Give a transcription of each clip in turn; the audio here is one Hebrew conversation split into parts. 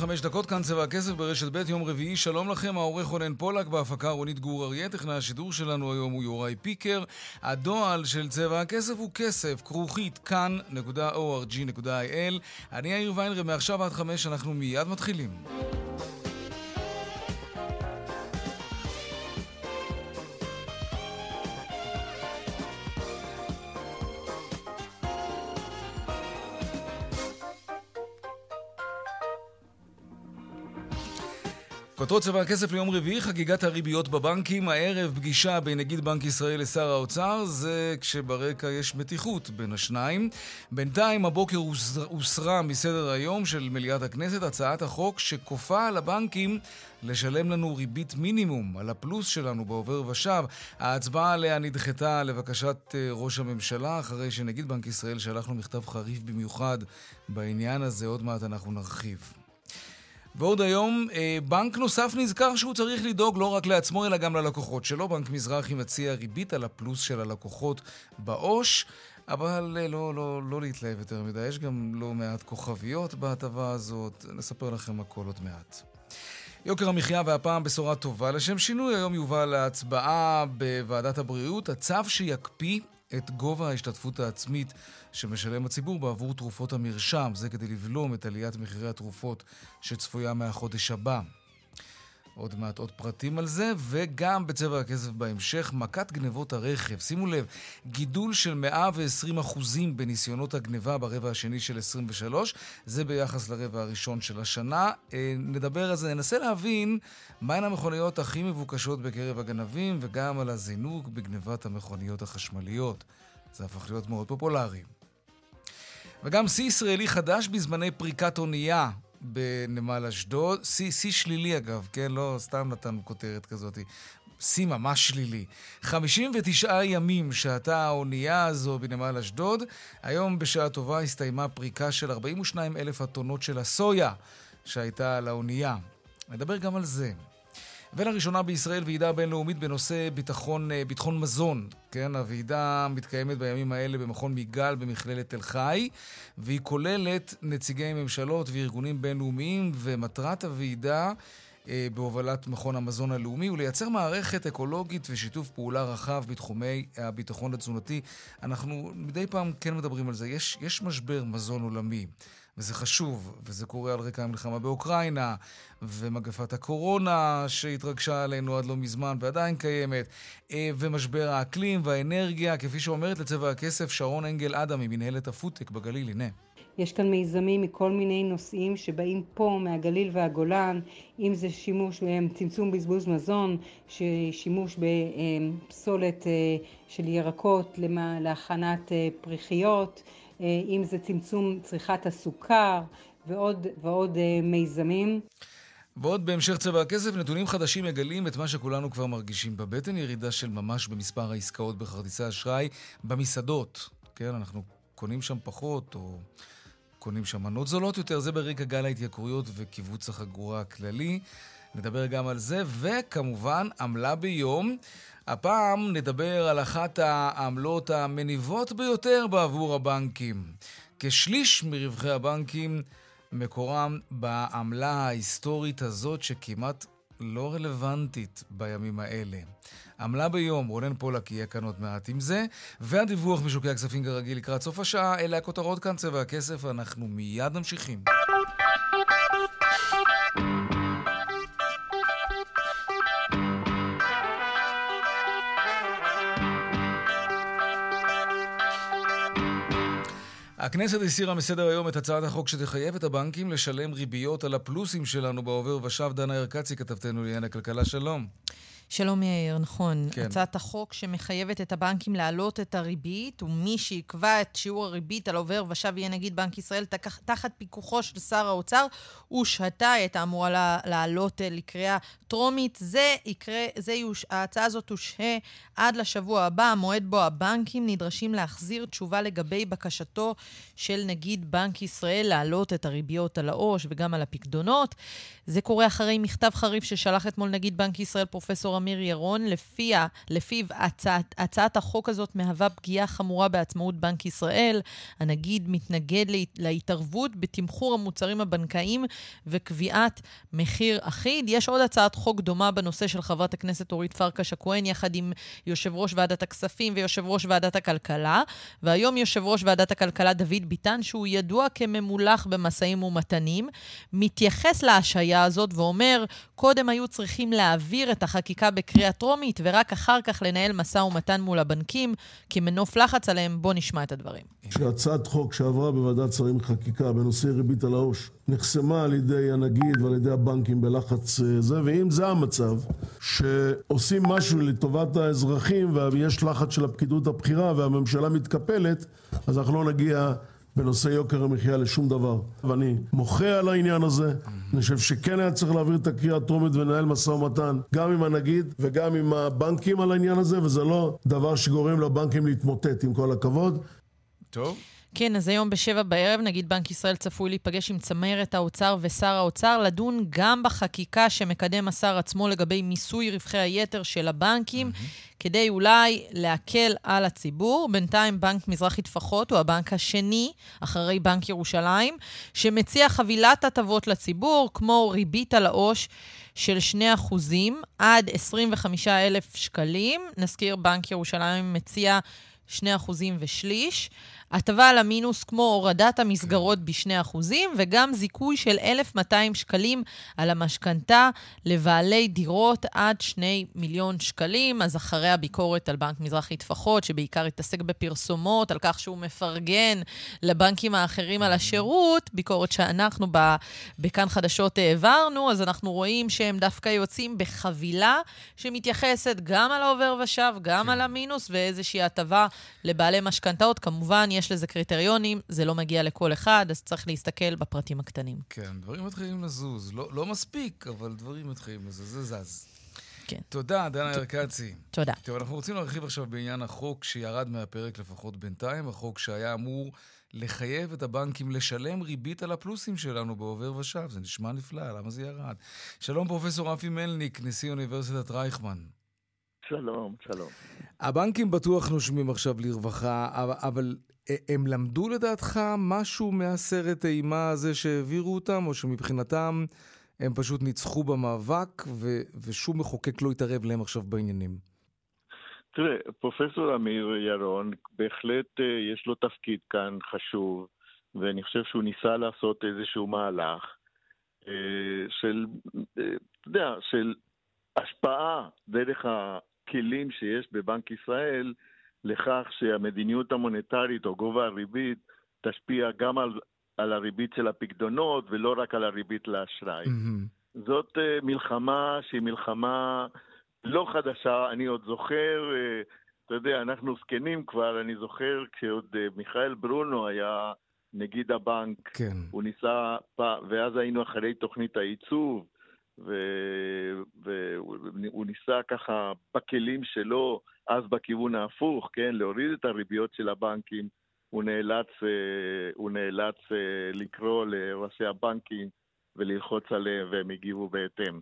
ארבע ועוד חמש דקות, כאן צבע הכסף ברשת ב', יום רביעי. שלום לכם, העורך רונן פולק, בהפקה רונית גור אריה, טכנאי השידור שלנו היום הוא יוראי פיקר. הדועל של צבע הכסף הוא כסף, כרוכית, כאן.org.il. אני יאיר ויינרב, מעכשיו עד חמש, אנחנו מיד מתחילים. כותרות צבע הכסף ליום רביעי, חגיגת הריביות בבנקים. הערב פגישה בין נגיד בנק ישראל לשר האוצר, זה כשברקע יש מתיחות בין השניים. בינתיים הבוקר הוסרה מסדר היום של מליאת הכנסת הצעת החוק שכופה על הבנקים לשלם לנו ריבית מינימום על הפלוס שלנו בעובר ושב. ההצבעה עליה נדחתה לבקשת אה, ראש הממשלה, אחרי שנגיד בנק ישראל שלח לו מכתב חריף במיוחד בעניין הזה. עוד מעט אנחנו נרחיב. ועוד היום, אה, בנק נוסף נזכר שהוא צריך לדאוג לא רק לעצמו, אלא גם ללקוחות שלו. בנק מזרחי מציע ריבית על הפלוס של הלקוחות בעו"ש, אבל אה, לא, לא, לא להתלהב יותר מדי. יש גם לא מעט כוכביות בהטבה הזאת. נספר לכם הכל עוד מעט. יוקר המחיה והפעם בשורה טובה. לשם שינוי, היום יובא להצבעה בוועדת הבריאות הצו שיקפיא את גובה ההשתתפות העצמית שמשלם הציבור בעבור תרופות המרשם. זה כדי לבלום את עליית מחירי התרופות שצפויה מהחודש הבא. עוד מעט עוד פרטים על זה, וגם בצבע הכסף בהמשך, מכת גנבות הרכב. שימו לב, גידול של 120 אחוזים בניסיונות הגניבה ברבע השני של 23, זה ביחס לרבע הראשון של השנה. אה, נדבר על זה, ננסה להבין מהן המכוניות הכי מבוקשות בקרב הגנבים, וגם על הזינוק בגנבת המכוניות החשמליות. זה הפך להיות מאוד פופולרי. וגם שיא ישראלי חדש בזמני פריקת אונייה בנמל אשדוד. שיא שלילי אגב, כן? לא סתם נתנו כותרת כזאת. שיא ממש שלילי. 59 ימים שהתה האונייה הזו בנמל אשדוד. היום בשעה טובה הסתיימה פריקה של 42 אלף הטונות של הסויה שהייתה על האונייה. נדבר גם על זה. ולראשונה בישראל ועידה בינלאומית בנושא ביטחון, אה, ביטחון מזון. כן, הוועידה מתקיימת בימים האלה במכון מיגל במכללת תל חי, והיא כוללת נציגי ממשלות וארגונים בינלאומיים, ומטרת הוועידה... אה, בהובלת מכון המזון הלאומי ולייצר מערכת אקולוגית ושיתוף פעולה רחב בתחומי הביטחון התזונתי. אנחנו מדי פעם כן מדברים על זה. יש, יש משבר מזון עולמי. וזה חשוב, וזה קורה על רקע המלחמה באוקראינה, ומגפת הקורונה שהתרגשה עלינו עד לא מזמן ועדיין קיימת, אה, ומשבר האקלים והאנרגיה, כפי שאומרת לצבע הכסף שרון אנגל אדם ממנהלת הפודטק בגליל, הנה. יש כאן מיזמים מכל מיני נושאים שבאים פה מהגליל והגולן, אם זה שימוש, צמצום בזבוז מזון, שימוש בפסולת אה, של ירקות להכנת אה, פריחיות, אה, אם זה צמצום צריכת הסוכר ועוד ועוד מיזמים. ועוד בהמשך צבע הכסף, נתונים חדשים מגלים את מה שכולנו כבר מרגישים בבטן, ירידה של ממש במספר העסקאות בכרטיסי אשראי במסעדות. כן, אנחנו קונים שם פחות, או קונים שם מנות זולות יותר, זה ברקע גל ההתייקרויות וקיבוץ החגורה הכללי. נדבר גם על זה, וכמובן, עמלה ביום. הפעם נדבר על אחת העמלות המניבות ביותר בעבור הבנקים. כשליש מרווחי הבנקים מקורם בעמלה ההיסטורית הזאת שכמעט לא רלוונטית בימים האלה. עמלה ביום, רונן פולק יהיה כאן עוד מעט עם זה, והדיווח משוקי הכספים כרגיל לקראת סוף השעה, אלה הכותרות כאן, צבע הכסף, אנחנו מיד ממשיכים. הכנסת הסירה מסדר היום את הצעת החוק שתחייב את הבנקים לשלם ריביות על הפלוסים שלנו בעובר ושב. דנה ירקצי, כתבתנו לעניין הכלכלה, שלום. שלום יאיר, נכון. כן. הצעת החוק שמחייבת את הבנקים להעלות את הריבית, ומי שיקבע את שיעור הריבית על עובר ושב יהיה נגיד בנק ישראל תחת פיקוחו של שר האוצר, הושהתה, היא הייתה אמורה לעלות אה, לקריאה טרומית. זה יקרה, זה יוש, ההצעה הזאת תושהה עד לשבוע הבא, המועד בו הבנקים נדרשים להחזיר תשובה לגבי בקשתו של נגיד בנק ישראל להעלות את הריביות על העו"ש וגם על הפקדונות. זה קורה אחרי מכתב חריף ששלח אתמול נגיד בנק ישראל, פרופסור אמיר ירון, לפיה, לפיו הצעת, הצעת החוק הזאת מהווה פגיעה חמורה בעצמאות בנק ישראל. הנגיד מתנגד להתערבות בתמחור המוצרים הבנקאיים וקביעת מחיר אחיד. יש עוד הצעת חוק דומה בנושא של חברת הכנסת אורית פרקש הכהן, יחד עם יושב ראש ועדת הכספים ויושב ראש ועדת הכלכלה. והיום יושב ראש ועדת הכלכלה דוד ביטן, שהוא ידוע כממולח במשאים ומתנים, מתייחס להשעיה הזאת ואומר, קודם היו צריכים להעביר את החקיקה בקריאה טרומית, ורק אחר כך לנהל משא ומתן מול הבנקים, כמנוף לחץ עליהם. בואו נשמע את הדברים. שהצעת חוק שעברה בוועדת שרים לחקיקה בנושא ריבית על העו"ש, נחסמה על ידי הנגיד ועל ידי הבנקים בלחץ אה, זה, ואם זה המצב, שעושים משהו לטובת האזרחים ויש לחץ של הפקידות הבכירה והממשלה מתקפלת, אז אנחנו לא נגיע בנושא יוקר המחיה לשום דבר. ואני מוחה על העניין הזה, אני חושב שכן היה צריך להעביר את הקריאה הטרומית ולנהל משא ומתן גם עם הנגיד וגם עם הבנקים על העניין הזה, וזה לא דבר שגורם לבנקים להתמוטט, עם כל הכבוד. כן, אז היום בשבע בערב, נגיד בנק ישראל צפוי להיפגש עם צמרת האוצר ושר האוצר, לדון גם בחקיקה שמקדם השר עצמו לגבי מיסוי רווחי היתר של הבנקים, mm-hmm. כדי אולי להקל על הציבור. בינתיים בנק מזרחי טפחות הוא הבנק השני, אחרי בנק ירושלים, שמציע חבילת הטבות לציבור, כמו ריבית על העו"ש. של 2% עד 25,000 שקלים. נזכיר, בנק ירושלים מציע 2% ושליש. הטבה על המינוס כמו הורדת המסגרות ב-2%, וגם זיכוי של 1,200 שקלים על המשכנתה לבעלי דירות עד 2 מיליון שקלים. אז אחרי הביקורת על בנק מזרחי טפחות, שבעיקר התעסק בפרסומות, על כך שהוא מפרגן לבנקים האחרים על השירות, ביקורת שאנחנו בכאן חדשות העברנו, אז אנחנו רואים שהם דווקא יוצאים בחבילה שמתייחסת גם על העובר ושב, גם כן. על המינוס, ואיזושהי הטבה לבעלי משכנתאות. כמובן, יש לזה קריטריונים, זה לא מגיע לכל אחד, אז צריך להסתכל בפרטים הקטנים. כן, דברים מתחילים לזוז. לא, לא מספיק, אבל דברים מתחילים לזוז, זה זז. כן. תודה, דנה ארקצי. תודה. טוב, אנחנו רוצים להרחיב עכשיו בעניין החוק שירד מהפרק לפחות בינתיים, החוק שהיה אמור לחייב את הבנקים לשלם ריבית על הפלוסים שלנו בעובר ושב. זה נשמע נפלא, למה זה ירד? שלום, פרופ' רפי מלניק, נשיא אוניברסיטת רייכמן. שלום, שלום. הבנקים בטוח נושמים עכשיו לרווחה, אבל הם למדו לדעתך משהו מהסרט אימה הזה שהעבירו אותם, או שמבחינתם הם פשוט ניצחו במאבק ו- ושום מחוקק לא התערב להם עכשיו בעניינים? תראה, פרופסור אמיר ירון, בהחלט אה, יש לו תפקיד כאן חשוב, ואני חושב שהוא ניסה לעשות איזשהו מהלך אה, של, אה, אתה יודע, של השפעה דרך הכלים שיש בבנק ישראל, לכך שהמדיניות המוניטרית או גובה הריבית תשפיע גם על, על הריבית של הפקדונות ולא רק על הריבית לאשראי. Mm-hmm. זאת uh, מלחמה שהיא מלחמה לא חדשה, אני עוד זוכר, uh, אתה יודע, אנחנו זקנים כבר, אני זוכר כשעוד uh, מיכאל ברונו היה נגיד הבנק, כן. הוא ניסה, ואז היינו אחרי תוכנית העיצוב, והוא ניסה ככה בכלים שלו, אז בכיוון ההפוך, כן, להוריד את הריביות של הבנקים, הוא נאלץ, אה, הוא נאלץ אה, לקרוא לראשי הבנקים וללחוץ עליהם והם הגיבו בהתאם.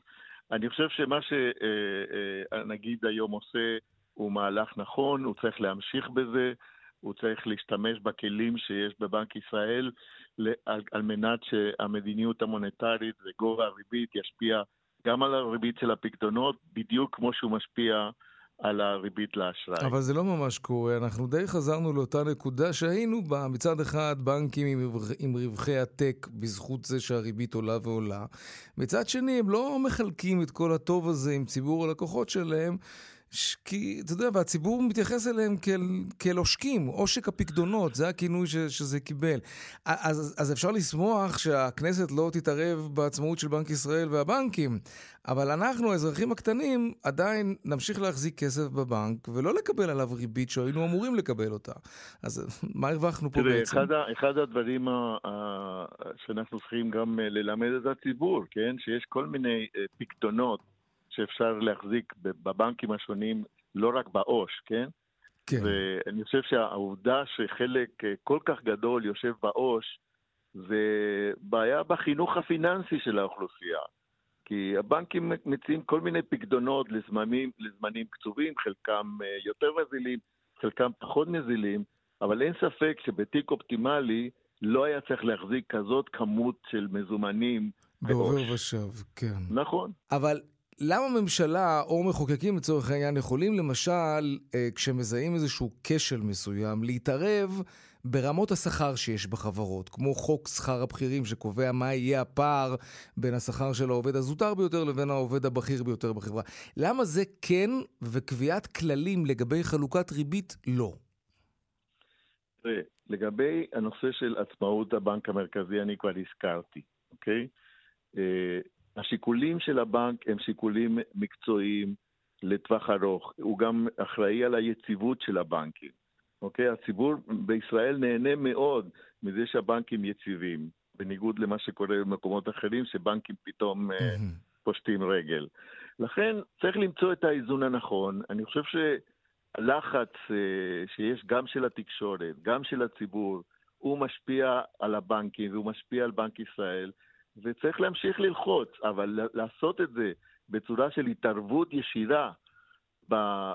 אני חושב שמה שהנגיד אה, היום עושה הוא מהלך נכון, הוא צריך להמשיך בזה, הוא צריך להשתמש בכלים שיש בבנק ישראל על, על מנת שהמדיניות המוניטרית וגובה הריבית ישפיע גם על הריבית של הפקדונות, בדיוק כמו שהוא משפיע על הריבית לאשראי. אבל זה לא ממש קורה, אנחנו די חזרנו לאותה נקודה שהיינו בה, מצד אחד בנקים עם, עם רווחי עתק בזכות זה שהריבית עולה ועולה, מצד שני הם לא מחלקים את כל הטוב הזה עם ציבור הלקוחות שלהם. כי, אתה יודע, והציבור מתייחס אליהם כאל, כאל עושקים, עושק הפקדונות, זה הכינוי ש, שזה קיבל. אז, אז אפשר לשמוח שהכנסת לא תתערב בעצמאות של בנק ישראל והבנקים, אבל אנחנו, האזרחים הקטנים, עדיין נמשיך להחזיק כסף בבנק ולא לקבל עליו ריבית שהיינו אמורים לקבל אותה. אז מה הרווחנו פה תראה, בעצם? תראה, אחד, אחד הדברים ה, ה, שאנחנו צריכים גם אה, ללמד את הציבור, כן? שיש כל מיני אה, פקדונות שאפשר להחזיק בבנקים השונים לא רק בעו"ש, כן? כן. ואני חושב שהעובדה שחלק אה, כל כך גדול יושב בעו"ש, זה בעיה בחינוך הפיננסי של האוכלוסייה. כי הבנקים מציעים כל מיני פקדונות לזמנים, לזמנים קצובים, חלקם אה, יותר נזילים, חלקם פחות נזילים, אבל אין ספק שבתיק אופטימלי לא היה צריך להחזיק כזאת כמות של מזומנים. בעובר ושב, כן. נכון. אבל למה ממשלה או מחוקקים לצורך העניין יכולים למשל, אה, כשמזהים איזשהו כשל מסוים, להתערב ברמות השכר שיש בחברות, כמו חוק שכר הבכירים שקובע מה יהיה הפער בין השכר של העובד הזוטר ביותר לבין העובד הבכיר ביותר בחברה. למה זה כן וקביעת כללים לגבי חלוקת ריבית לא? לגבי הנושא של עצמאות הבנק המרכזי אני כבר הזכרתי, אוקיי? אה, השיקולים של הבנק הם שיקולים מקצועיים לטווח ארוך. הוא גם אחראי על היציבות של הבנקים. אוקיי? הציבור בישראל נהנה מאוד מזה שהבנקים יציבים, בניגוד למה שקורה במקומות אחרים, שבנקים פתאום mm-hmm. פושטים רגל. לכן צריך למצוא את האיזון הנכון. אני חושב שהלחץ uh, שיש גם של התקשורת, גם של הציבור, הוא משפיע על הבנקים והוא משפיע על בנק ישראל. וצריך להמשיך ללחוץ, אבל לעשות את זה בצורה של התערבות ישירה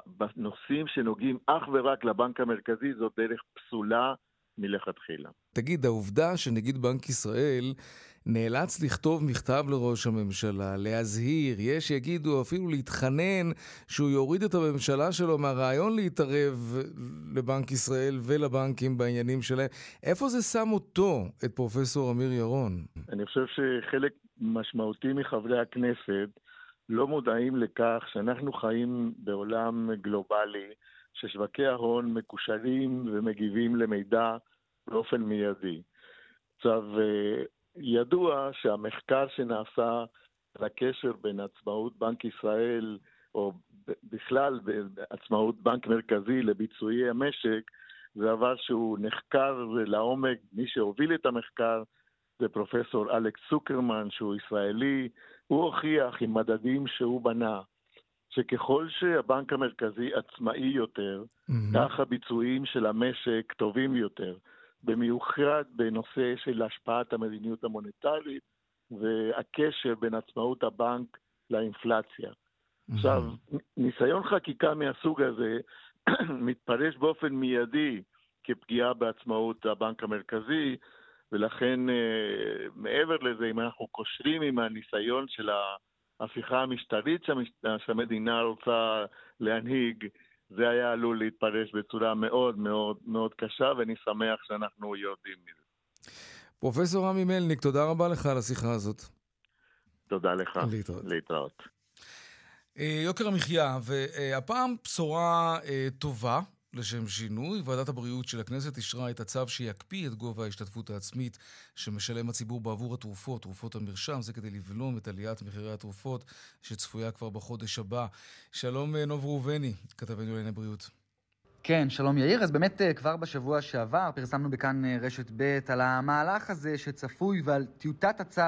בנושאים שנוגעים אך ורק לבנק המרכזי, זו דרך פסולה מלכתחילה. תגיד, העובדה שנגיד בנק ישראל נאלץ לכתוב מכתב לראש הממשלה, להזהיר, יש שיגידו אפילו להתחנן שהוא יוריד את הממשלה שלו מהרעיון להתערב לבנק ישראל ולבנקים בעניינים שלהם. איפה זה שם אותו, את פרופסור אמיר ירון? אני חושב שחלק משמעותי מחברי הכנסת לא מודעים לכך שאנחנו חיים בעולם גלובלי, ששווקי ההון מקושרים ומגיבים למידע באופן מיידי. עכשיו, ידוע שהמחקר שנעשה על הקשר בין עצמאות בנק ישראל, או בכלל בעצמאות בנק מרכזי לביצועי המשק, זה דבר שהוא נחקר לעומק, מי שהוביל את המחקר זה פרופסור אלכס צוקרמן, שהוא ישראלי, הוא הוכיח עם מדדים שהוא בנה, שככל שהבנק המרכזי עצמאי יותר, mm-hmm. כך הביצועים של המשק טובים יותר. במיוחד בנושא של השפעת המדיניות המוניטרית והקשר בין עצמאות הבנק לאינפלציה. Mm-hmm. עכשיו, ניסיון חקיקה מהסוג הזה מתפרש באופן מיידי כפגיעה בעצמאות הבנק המרכזי, ולכן אה, מעבר לזה, אם אנחנו קושרים עם הניסיון של ההפיכה המשטרית שהמדינה רוצה להנהיג, זה היה עלול להתפרש בצורה מאוד מאוד מאוד קשה, ואני שמח שאנחנו יורדים מזה. פרופסור רמי מלניק, תודה רבה לך על השיחה הזאת. תודה לך. להתראות. להתראות. אה, יוקר המחיה, והפעם בשורה אה, טובה. לשם שינוי, ועדת הבריאות של הכנסת אישרה את הצו שיקפיא את גובה ההשתתפות העצמית שמשלם הציבור בעבור התרופות, תרופות המרשם, זה כדי לבלום את עליית מחירי התרופות שצפויה כבר בחודש הבא. שלום אה, נוב ראובני, כתבנו לענייני בריאות. כן, שלום יאיר. אז באמת אה, כבר בשבוע שעבר פרסמנו בכאן אה, רשת ב' על המהלך הזה שצפוי ועל טיוטת הצו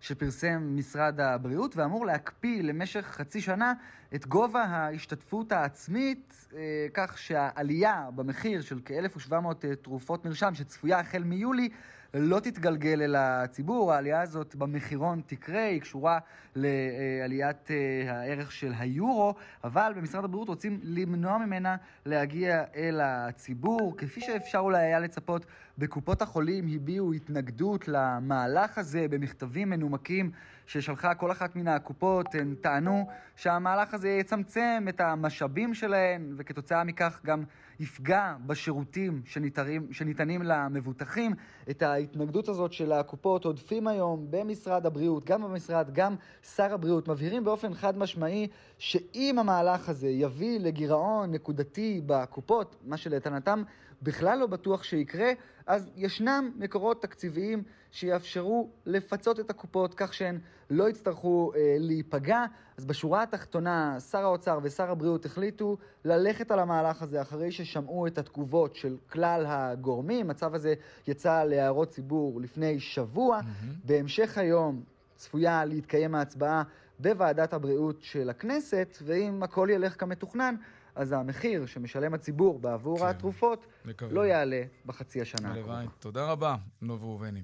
שפרסם משרד הבריאות ואמור להקפיא למשך חצי שנה את גובה ההשתתפות העצמית, אה, כך שהעלייה במחיר של כ-1,700 תרופות מרשם שצפויה החל מיולי לא תתגלגל אל הציבור. העלייה הזאת במחירון תקרה, היא קשורה לעליית הערך של היורו, אבל במשרד הבריאות רוצים למנוע ממנה להגיע אל הציבור. כפי שאפשר אולי היה לצפות, בקופות החולים הביעו התנגדות למהלך הזה במכתבים מנומקים ששלחה כל אחת מן הקופות. הן טענו שהמהלך הזה יצמצם את המשאבים שלהן, וכתוצאה מכך גם יפגע בשירותים שניתנים, שניתנים למבוטחים. את ההתנגדות הזאת של הקופות עודפים היום במשרד הבריאות, גם במשרד, גם שר הבריאות, מבהירים באופן חד משמעי שאם המהלך הזה יביא לגירעון נקודתי בקופות, מה שלטענתם בכלל לא בטוח שיקרה, אז ישנם מקורות תקציביים שיאפשרו לפצות את הקופות כך שהן לא יצטרכו אה, להיפגע. אז בשורה התחתונה, שר האוצר ושר הבריאות החליטו ללכת על המהלך הזה אחרי ששמעו את התגובות של כלל הגורמים. הצו הזה יצא להערות ציבור לפני שבוע. Mm-hmm. בהמשך היום צפויה להתקיים ההצבעה בוועדת הבריאות של הכנסת, ואם הכל ילך כמתוכנן, אז המחיר שמשלם הציבור בעבור כן, התרופות מקווה. לא יעלה בחצי השנה הקרובה. תודה רבה, נובו ראובני.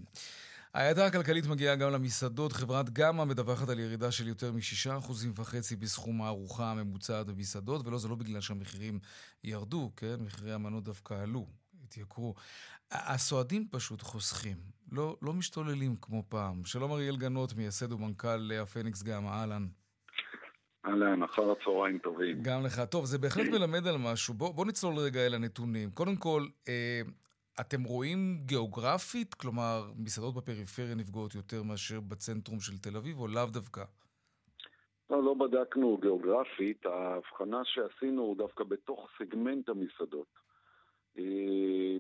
ההאטה הכלכלית מגיעה גם למסעדות. חברת גמא מדווחת על ירידה של יותר מ-6.5% בסכום הארוחה הממוצעת במסעדות, ולא, זה לא בגלל שהמחירים ירדו, כן? מחירי המנות דווקא עלו, התייקרו. הסועדים פשוט חוסכים, לא, לא משתוללים כמו פעם. שלום אריאל גנות, מייסד ומנכ"ל הפניקס גמא, אהלן. אהלן, אחר הצהריים טובים. גם לך. טוב, זה בהחלט מלמד על משהו. בוא, בוא נצלול רגע אל הנתונים. קודם כל, אה, אתם רואים גיאוגרפית, כלומר, מסעדות בפריפריה נפגעות יותר מאשר בצנטרום של תל אביב, או לאו דווקא? לא, לא בדקנו גיאוגרפית. ההבחנה שעשינו דווקא בתוך סגמנט המסעדות. אה,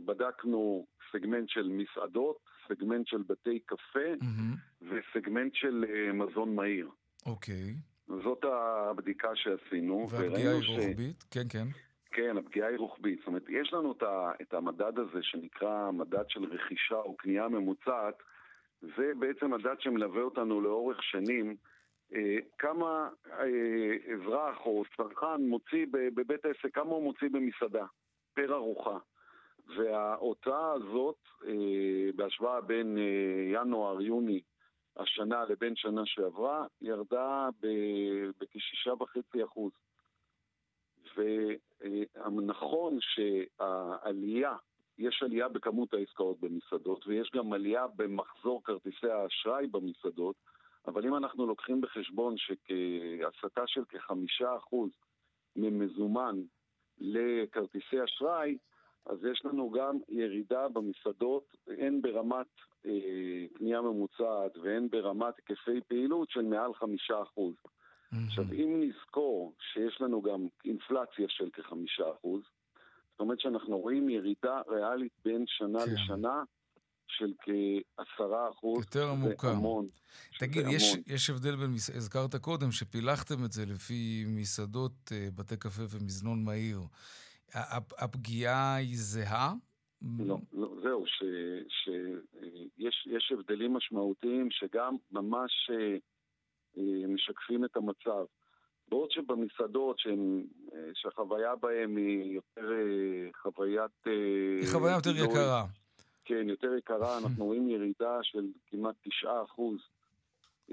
בדקנו סגמנט של מסעדות, סגמנט של בתי קפה mm-hmm. וסגמנט של אה, מזון מהיר. אוקיי. Okay. זאת הבדיקה שעשינו. והפגיעה היא רוחבית? כן, כן. כן, הפגיעה היא רוחבית. זאת אומרת, יש לנו את המדד הזה שנקרא מדד של רכישה או קנייה ממוצעת, זה בעצם מדד שמלווה אותנו לאורך שנים. אה, כמה אה, אזרח או צרכן מוציא בבית עסק, כמה הוא מוציא במסעדה, פר ארוחה. וההוצאה הזאת, אה, בהשוואה בין ינואר-יוני השנה לבין שנה שעברה, ירדה בכשישה וחצי אחוז. ונכון שהעלייה, יש עלייה בכמות העסקאות במסעדות, ויש גם עלייה במחזור כרטיסי האשראי במסעדות, אבל אם אנחנו לוקחים בחשבון שהסטה של כחמישה אחוז ממזומן לכרטיסי אשראי, אז יש לנו גם ירידה במסעדות, הן ברמת אה, קנייה ממוצעת והן ברמת היקפי פעילות של מעל חמישה אחוז. עכשיו, אם נזכור שיש לנו גם אינפלציה של כחמישה אחוז, זאת אומרת שאנחנו רואים ירידה ריאלית בין שנה כן. לשנה של כעשרה אחוז. יותר עמוקה. המון. תגיד, יש, יש הבדל בין, הזכרת קודם שפילחתם את זה לפי מסעדות, אה, בתי קפה ומזנון מהיר. הפגיעה היא זהה? לא, לא זהו, שיש הבדלים משמעותיים שגם ממש אה, אה, משקפים את המצב. בעוד שבמסעדות שהן, אה, שהחוויה בהן היא יותר חוויית... היא חוויה יותר יקרה. כן, יותר יקרה, אנחנו רואים ירידה של כמעט 9%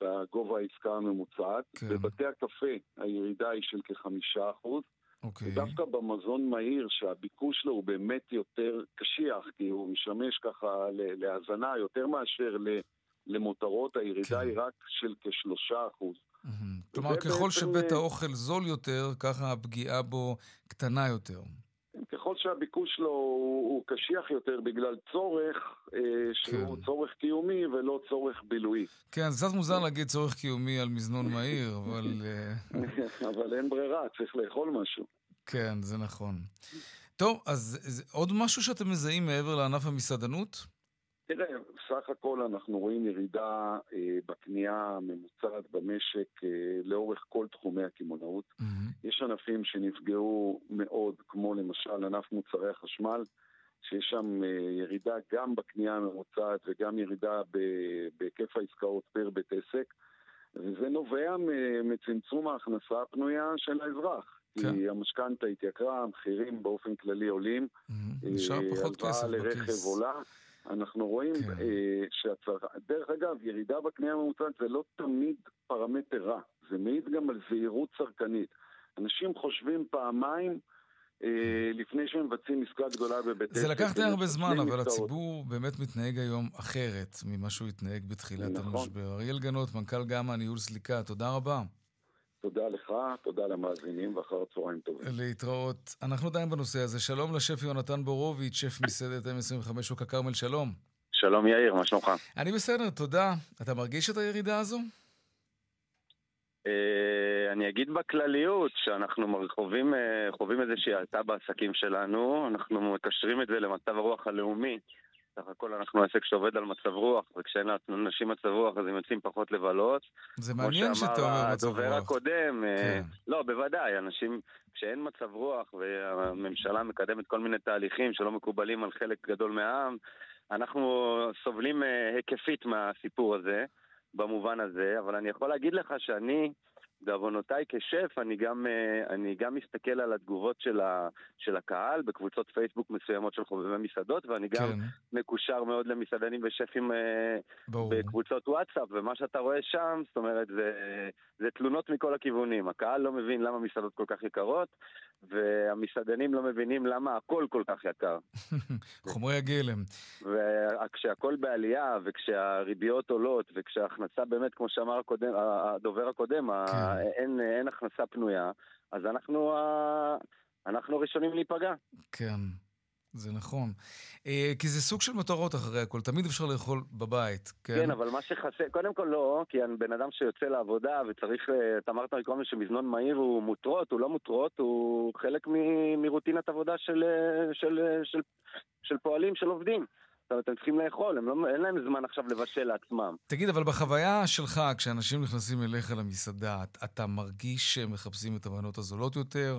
בגובה העסקה הממוצעת. כן. בבתי הקפה הירידה היא של כחמישה אחוז. אוקיי. Okay. ודווקא במזון מהיר, שהביקוש לו הוא באמת יותר קשיח, כי הוא משמש ככה להאזנה יותר מאשר למותרות, הירידה כן. היא רק של כשלושה אחוז. Mm-hmm. כלומר, ככל בעצם... שבית האוכל זול יותר, ככה הפגיעה בו קטנה יותר. ככל שהביקוש לו הוא קשיח יותר בגלל צורך אה, שהוא כן. צורך קיומי ולא צורך בילוי. כן, זה קצת מוזר להגיד צורך קיומי על מזנון מהיר, אבל... אה, אבל אין ברירה, צריך לאכול משהו. כן, זה נכון. טוב, אז עוד משהו שאתם מזהים מעבר לענף המסעדנות? תראה, סך הכל אנחנו רואים ירידה אה, בקנייה הממוצעת במשק אה, לאורך כל תחומי הקמעונאות. Mm-hmm. יש ענפים שנפגעו מאוד, כמו למשל ענף מוצרי החשמל, שיש שם אה, ירידה גם בקנייה הממוצעת וגם ירידה בהיקף העסקאות פר בית עסק, וזה נובע מצמצום ההכנסה הפנויה של האזרח. כן. כי המשכנתה התייקרה, המחירים באופן כללי עולים, mm-hmm. נשאר פחות כסף בכיס. הלוואה לרכב עולה. אנחנו רואים כן. אה, שהצרכן, דרך אגב, ירידה בקנייה הממוצעת זה לא תמיד פרמטר רע, זה מעיד גם על זהירות צרכנית. אנשים חושבים פעמיים אה, לפני שמבצעים עסקה גדולה בבית. זה לקח די הרבה זמן, אבל הציבור באמת מתנהג היום אחרת ממה שהוא התנהג בתחילת נכון. המשבר. אריאל גנות, מנכ"ל גמא, ניהול סליקה, תודה רבה. תודה לך, תודה למאזינים, ואחר הצהריים טובים. להתראות. אנחנו עדיין בנושא הזה. שלום לשף יונתן בורוביץ', שף מסעדת M25 שוק הכרמל, שלום. שלום יאיר, מה שלומך? אני בסדר, תודה. אתה מרגיש את הירידה הזו? אה, אני אגיד בכלליות שאנחנו חווים, אה, חווים איזושהי האטה בעסקים שלנו, אנחנו מקשרים את זה למצב הרוח הלאומי. סך הכל אנחנו עסק שעובד על מצב רוח, וכשאין לאנשים מצב רוח אז הם יוצאים פחות לבלות. זה מעניין שאתה אומר מצב רוח. הדובר הקודם, אה, כן. לא, בוודאי, אנשים, כשאין מצב רוח והממשלה מקדמת כל מיני תהליכים שלא מקובלים על חלק גדול מהעם, אנחנו סובלים היקפית מהסיפור הזה. במובן הזה, אבל אני יכול להגיד לך שאני, בעוונותיי כשף, אני גם, אה, אני גם מסתכל על התגובות של, ה, של הקהל בקבוצות פייסבוק מסוימות של חובבי מסעדות, ואני גם כן. מקושר מאוד למסעדנים ושפים אה, ברור. בקבוצות וואטסאפ, ומה שאתה רואה שם, זאת אומרת, זה, זה תלונות מכל הכיוונים. הקהל לא מבין למה מסעדות כל כך יקרות, והמסעדנים לא מבינים למה הכל כל כך יקר. חומרי הגלם. וכשהכל בעלייה, וכשהריביות עולות, וכשההכנסה באמת, כמו שאמר הקודם, הדובר הקודם, כן. אין, אין הכנסה פנויה, אז אנחנו, אנחנו ראשונים להיפגע. כן. זה נכון. אה, כי זה סוג של מטרות אחרי הכל, תמיד אפשר לאכול בבית, כן? כן, אבל מה שחסר, קודם כל לא, כי אני בן אדם שיוצא לעבודה וצריך, אה, אתה אמרת מקודם שמזנון מהיר הוא מותרות, הוא לא מותרות, הוא חלק מ, מרוטינת עבודה של, אה, של, של, של, של פועלים, של עובדים. זאת אומרת, הם צריכים לאכול, הם לא, אין להם זמן עכשיו לבשל לעצמם. תגיד, אבל בחוויה שלך, כשאנשים נכנסים אליך למסעדה, אתה מרגיש שהם מחפשים את המנות הזולות יותר?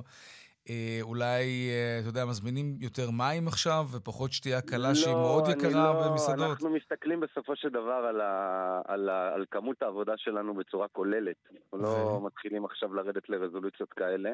אה, אולי, אה, אתה יודע, מזמינים יותר מים עכשיו ופחות שתייה קלה לא, שהיא מאוד יקרה לא, במסעדות? אנחנו מסתכלים בסופו של דבר על, ה, על, ה, על כמות העבודה שלנו בצורה כוללת. אנחנו ו... לא מתחילים עכשיו לרדת לרזולוציות כאלה.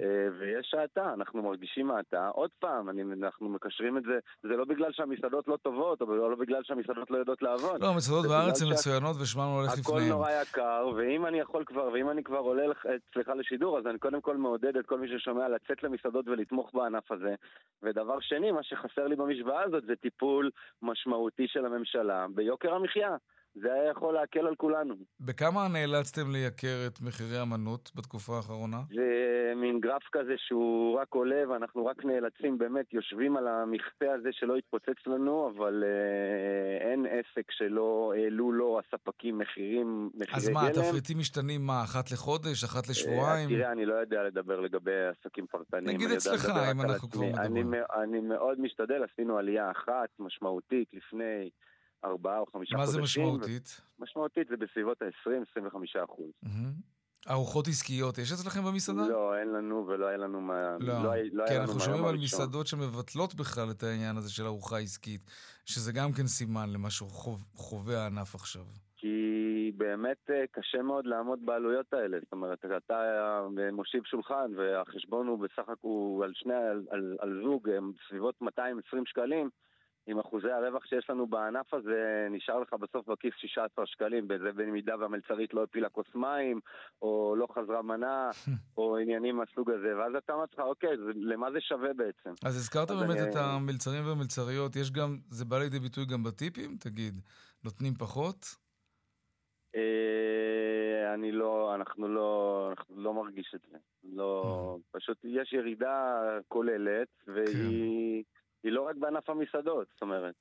אה, ויש האטה, אנחנו מרגישים האטה. עוד פעם, אני, אנחנו מקשרים את זה, זה לא בגלל שהמסעדות לא טובות, או לא בגלל שהמסעדות לא יודעות לעבוד. לא, המסעדות בארץ הן מצוינות ושמן הולך לפניהן. הכל נורא יקר, ואם אני יכול כבר, ואם אני כבר עולה, סליחה, לשידור, אז אני קודם כל מעודד את כל מי ששומע לצאת למסעדות ולתמוך בענף הזה. ודבר שני, מה שחסר לי במשוואה הזאת זה טיפול משמעותי של הממשלה ביוקר המחיה. זה היה יכול להקל על כולנו. בכמה נאלצתם לייקר את מחירי המנות בתקופה האחרונה? זה מין גרף כזה שהוא רק עולה ואנחנו רק נאלצים, באמת, יושבים על המכפה הזה שלא יתפוצץ לנו, אבל אה, אין עסק שלא העלו לו הספקים מחירים, מחירי גלם. אז מה, התפריטים משתנים מה, אחת לחודש, אחת לשבועיים? אה, תראה, אני לא יודע לדבר לגבי עסקים פרטניים. נגיד אצלך, אם אנחנו כבר מדברים. אני, אני מאוד משתדל, עשינו עלייה אחת משמעותית לפני... ארבעה או חמישה חודשים. מה זה משמעותית? משמעותית זה בסביבות ה-20-25 אחוז. ארוחות עסקיות יש אצלכם במסעדה? לא, אין לנו ולא היה לנו מה... לא, לא, לא כן, אנחנו שומעים על מסעדות שמבטלות בכלל את העניין הזה של ארוחה עסקית, שזה גם כן סימן למה שחווה הענף עכשיו. כי באמת אה, קשה מאוד לעמוד בעלויות האלה. זאת אומרת, אתה אה, מושיב שולחן והחשבון הוא בסך הכול על שני, על, על, על זוג, בסביבות 220 שקלים. עם אחוזי הרווח שיש לנו בענף הזה, נשאר לך בסוף בכיס 16 שקלים, בזה במידה והמלצרית לא הפילה כוס מים, או לא חזרה מנה, או עניינים מהסוג הזה, ואז אתה אומר לך, אוקיי, זה, למה זה שווה בעצם? אז הזכרת אז באמת אני... את המלצרים והמלצריות, יש גם, זה בא לידי ביטוי גם בטיפים? תגיד, נותנים פחות? אה, אני לא, אנחנו לא, אנחנו לא מרגיש את זה. לא, mm. פשוט יש ירידה כוללת, והיא... היא לא רק בענף המסעדות, זאת אומרת,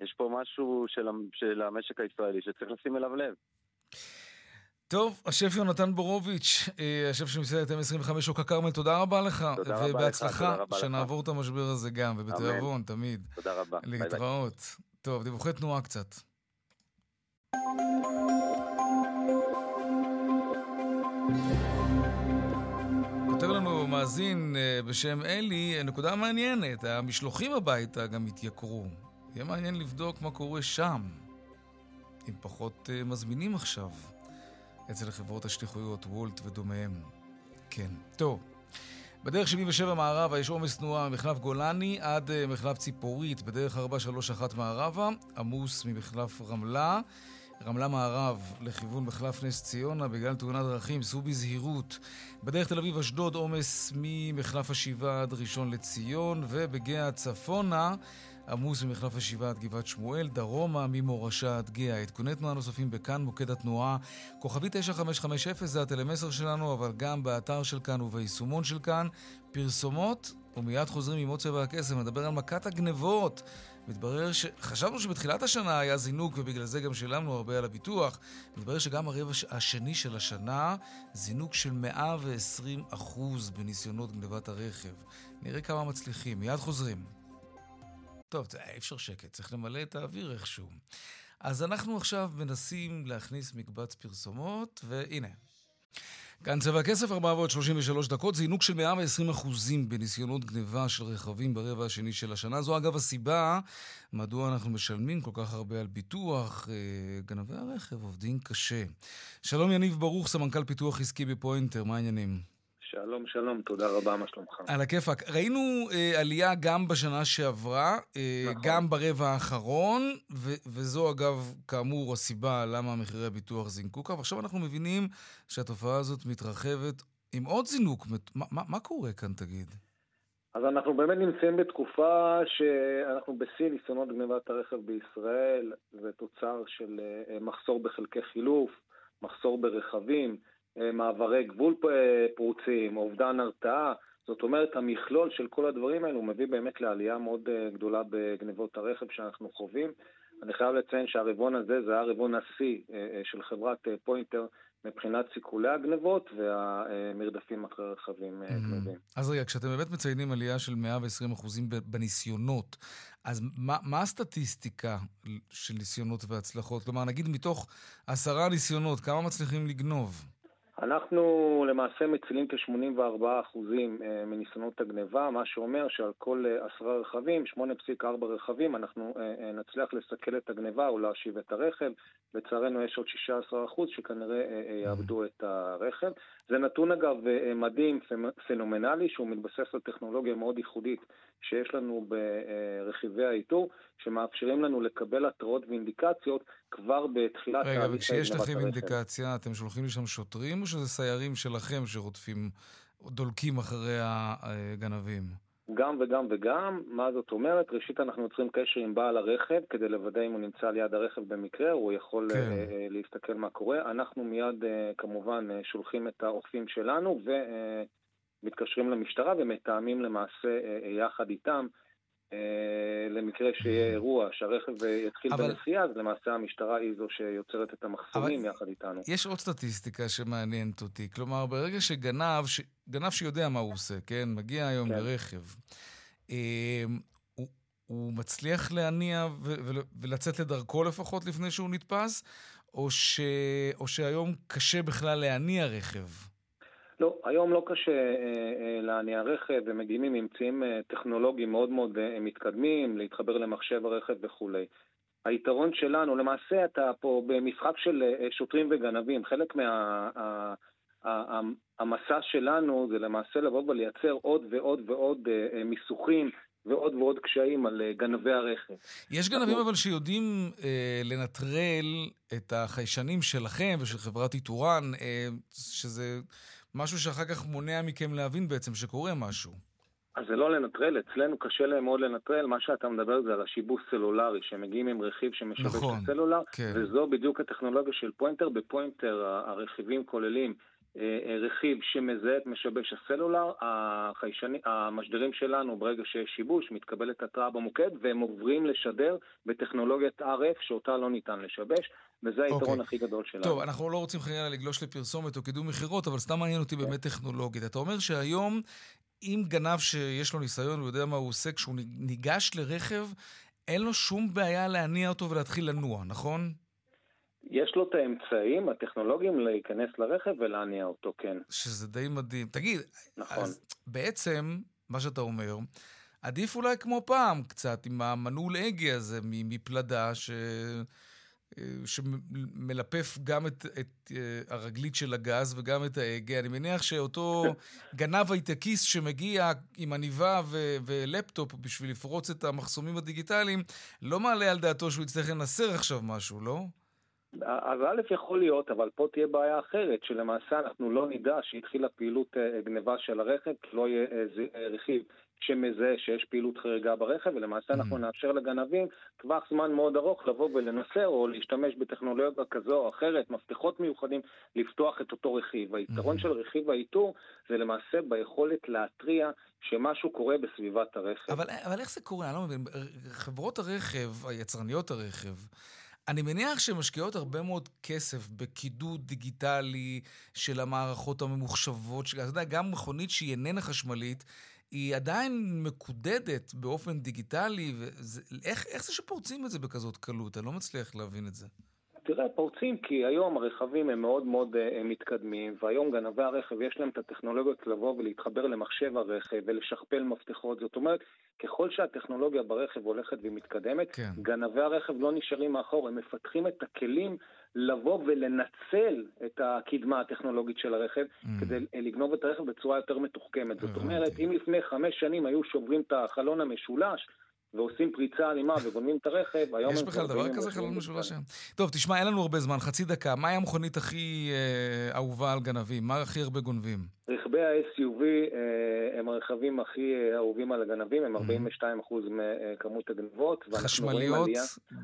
יש פה משהו של, של המשק הישראלי שצריך לשים אליו לב. טוב, השף יונתן בורוביץ', אה, השף של מסעדת M25 שוק הכרמל, תודה רבה לך. תודה רבה לך, ובהצלחה, שנעבור את המשבר הזה גם, ובתיאבון, תמיד. תודה רבה. להתראות. ביי טוב, דיווחי תנועה קצת. כותב לנו מאזין אה, בשם אלי, נקודה מעניינת, המשלוחים הביתה גם התייקרו. יהיה מעניין לבדוק מה קורה שם, אם פחות אה, מזמינים עכשיו אצל חברות השליחויות, וולט ודומיהם. כן. טוב, בדרך 77 מערבה יש עומס תנועה ממחלף גולני עד אה, מחלף ציפורית, בדרך 431 מערבה, עמוס ממחלף רמלה. רמלה מערב לכיוון מחלף נס ציונה בגלל תאונת דרכים, סעו בזהירות. בדרך תל אביב-אשדוד עומס ממחלף השבעה עד ראשון לציון, ובגאה צפונה עמוס ממחלף השבעה עד גבעת שמואל, דרומה ממורשה עד גאה. עדכוני תנועה נוספים בכאן, מוקד התנועה, כוכבי 9550 זה הטלמסר שלנו, אבל גם באתר של כאן וביישומון של כאן. פרסומות, ומיד חוזרים עם עוד צבע הכסף, מדבר על מכת הגנבות. מתברר ש... חשבנו שבתחילת השנה היה זינוק ובגלל זה גם שילמנו הרבה על הביטוח. מתברר שגם הרבע השני של השנה, זינוק של 120 אחוז בניסיונות גנבת הרכב. נראה כמה מצליחים. מיד חוזרים. טוב, אי אפשר שקט, צריך למלא את האוויר איכשהו. אז אנחנו עכשיו מנסים להכניס מקבץ פרסומות, והנה. כאן צבע הכסף, 433 דקות, זינוק של 120 אחוזים בניסיונות גניבה של רכבים ברבע השני של השנה. זו אגב הסיבה מדוע אנחנו משלמים כל כך הרבה על ביטוח. אה, גנבי הרכב עובדים קשה. שלום יניב ברוך, סמנכ"ל פיתוח עסקי בפוינטר, מה העניינים? שלום, שלום, תודה רבה, מה שלומך? על הכיפאק. ראינו אה, עלייה גם בשנה שעברה, אה, נכון. גם ברבע האחרון, ו- וזו אגב, כאמור, הסיבה למה מחירי הביטוח זינקו כך, ועכשיו אנחנו מבינים שהתופעה הזאת מתרחבת עם עוד זינוק. מה, מה, מה קורה כאן, תגיד? אז אנחנו באמת נמצאים בתקופה שאנחנו בשיא ניסיונות גנבת הרכב בישראל, זה תוצר של אה, מחסור בחלקי חילוף, מחסור ברכבים. אה, מעברי גבול פרוצים, אובדן הרתעה. זאת אומרת, המכלול של כל הדברים האלו מביא באמת לעלייה מאוד אה, גדולה בגנבות הרכב שאנחנו חווים. אני חייב לציין שהרבעון הזה זה היה רבעון השיא אה, של חברת פוינטר מבחינת סיכולי הגנבות והמרדפים אחרי רכבים גנבים. אז רגע, כשאתם באמת מציינים עלייה של 120 אחוזים בניסיונות, אז מה, מה הסטטיסטיקה של ניסיונות והצלחות? כלומר, נגיד מתוך עשרה ניסיונות, כמה מצליחים לגנוב? אנחנו למעשה מצילים כ-84% אה, מניסיונות הגניבה, מה שאומר שעל כל אה, עשרה רכבים, 8.4 רכבים, אנחנו אה, נצליח לסכל את הגניבה או להשיב את הרכב. לצערנו יש עוד 16% שכנראה יאבדו את הרכב. זה נתון אגב מדהים, פנומנלי, שהוא מתבסס על טכנולוגיה מאוד ייחודית שיש לנו ברכיבי האיתור, שמאפשרים לנו לקבל התראות ואינדיקציות כבר בתחילת... רגע, וכשיש לכם אינדיקציה, אתם שולחים לשם שוטרים או שזה סיירים שלכם שרודפים, דולקים אחרי הגנבים? גם וגם וגם, מה זאת אומרת? ראשית אנחנו יוצרים קשר עם בעל הרכב כדי לוודא אם הוא נמצא ליד הרכב במקרה, הוא יכול כן. uh, להסתכל מה קורה. אנחנו מיד uh, כמובן שולחים את האוכפים שלנו ומתקשרים למשטרה ומתאמים למעשה יחד איתם אה, למקרה שיהיה אירוע, שהרכב יתחיל אבל... בנסיעה, אז למעשה המשטרה היא זו שיוצרת את המחסומים אבל... יחד איתנו. יש עוד סטטיסטיקה שמעניינת אותי. כלומר, ברגע שגנב, ש... גנב שיודע מה הוא עושה, כן? מגיע היום כן. לרכב, אה, הוא, הוא מצליח להניע ו... ו... ולצאת לדרכו לפחות לפני שהוא נתפס, או, ש... או שהיום קשה בכלל להניע רכב? לא, היום לא קשה אה, אה, להניע רכב, ומגיעים עם אמצעים אה, טכנולוגיים מאוד מאוד מתקדמים, להתחבר למחשב הרכב וכולי. היתרון שלנו, למעשה אתה פה במשחק של שוטרים וגנבים, חלק מה... המסע שלנו זה למעשה לבוא ולייצר עוד ועוד ועוד מיסוכים ועוד ועוד קשיים על גנבי הרכב. יש גנבים אבל שיודעים אה, לנטרל את החיישנים שלכם ושל חברת איתורן, אה, שזה משהו שאחר כך מונע מכם להבין בעצם שקורה משהו. אז זה לא לנטרל, אצלנו קשה להם מאוד לנטרל, מה שאתה מדבר זה על השיבוש סלולרי, שמגיעים עם רכיב שמשבש נכון, את הסלולר, כן. וזו בדיוק הטכנולוגיה של פוינטר. בפוינטר הרכיבים כוללים רכיב שמזהה את משבש הסלולר, החיישני, המשדרים שלנו ברגע שיש שיבוש מתקבלת התראה במוקד והם עוברים לשדר בטכנולוגיית RF שאותה לא ניתן לשבש וזה היתרון okay. אוקיי. הכי גדול שלנו. טוב, אנחנו לא רוצים חלילה לגלוש לפרסומת או קידום מכירות, אבל סתם מעניין אותי באמת טכנולוגית. אתה אומר שהיום, אם גנב שיש לו ניסיון הוא יודע מה הוא עושה, כשהוא ניגש לרכב, אין לו שום בעיה להניע אותו ולהתחיל לנוע, נכון? יש לו את האמצעים הטכנולוגיים להיכנס לרכב ולהניע אותו, כן. שזה די מדהים. תגיד, נכון. אז בעצם, מה שאתה אומר, עדיף אולי כמו פעם קצת, עם המנעול הגה הזה מפלדה, ש... שמלפף גם את, את אה, הרגלית של הגז וגם את ההגה. אני מניח שאותו גנב הייטקיסט שמגיע עם עניבה ו- ולפטופ בשביל לפרוץ את המחסומים הדיגיטליים, לא מעלה על דעתו שהוא יצטרך לנסר עכשיו משהו, לא? אז א' יכול להיות, אבל פה תהיה בעיה אחרת, שלמעשה אנחנו לא נדע שהתחילה פעילות אה, גניבה של הרכב, כי לא יהיה רכיב שמזהה שיש פעילות חריגה ברכב, ולמעשה mm. אנחנו נאפשר לגנבים טווח זמן מאוד ארוך לבוא ולנסר או להשתמש בטכנולוגיה כזו או אחרת, מפתחות מיוחדים, לפתוח את אותו רכיב. היתרון mm. של רכיב האיתור זה למעשה ביכולת להתריע שמשהו קורה בסביבת הרכב. אבל, אבל איך זה קורה? אני לא מבין. חברות הרכב, יצרניות הרכב, אני מניח שהן משקיעות הרבה מאוד כסף בקידוד דיגיטלי של המערכות הממוחשבות. אתה יודע, גם מכונית שהיא איננה חשמלית, היא עדיין מקודדת באופן דיגיטלי, וזה, איך, איך זה שפורצים את זה בכזאת קלות? אני לא מצליח להבין את זה. תראה, פורצים כי היום הרכבים הם מאוד מאוד uh, מתקדמים, והיום גנבי הרכב יש להם את הטכנולוגיות לבוא ולהתחבר למחשב הרכב ולשכפל מפתחות. זאת אומרת, ככל שהטכנולוגיה ברכב הולכת ומתקדמת, כן. גנבי הרכב לא נשארים מאחור, הם מפתחים את הכלים לבוא ולנצל את הקדמה הטכנולוגית של הרכב mm. כדי לגנוב את הרכב בצורה יותר מתוחכמת. זאת אומרת, אם לפני חמש שנים היו שוברים את החלון המשולש, ועושים פריצה אלימה וגונבים את הרכב, היום יש בכלל דבר כזה חלון משולש היום? טוב, תשמע, אין לנו הרבה זמן, חצי דקה. מהי המכונית הכי אה, אהובה על גנבים? מה הכי הרבה גונבים? רכבי ה-SUV אה, הם הרכבים הכי אה, אהובים על הגנבים, הם 42 אחוז מכמות הגנבות. חשמליות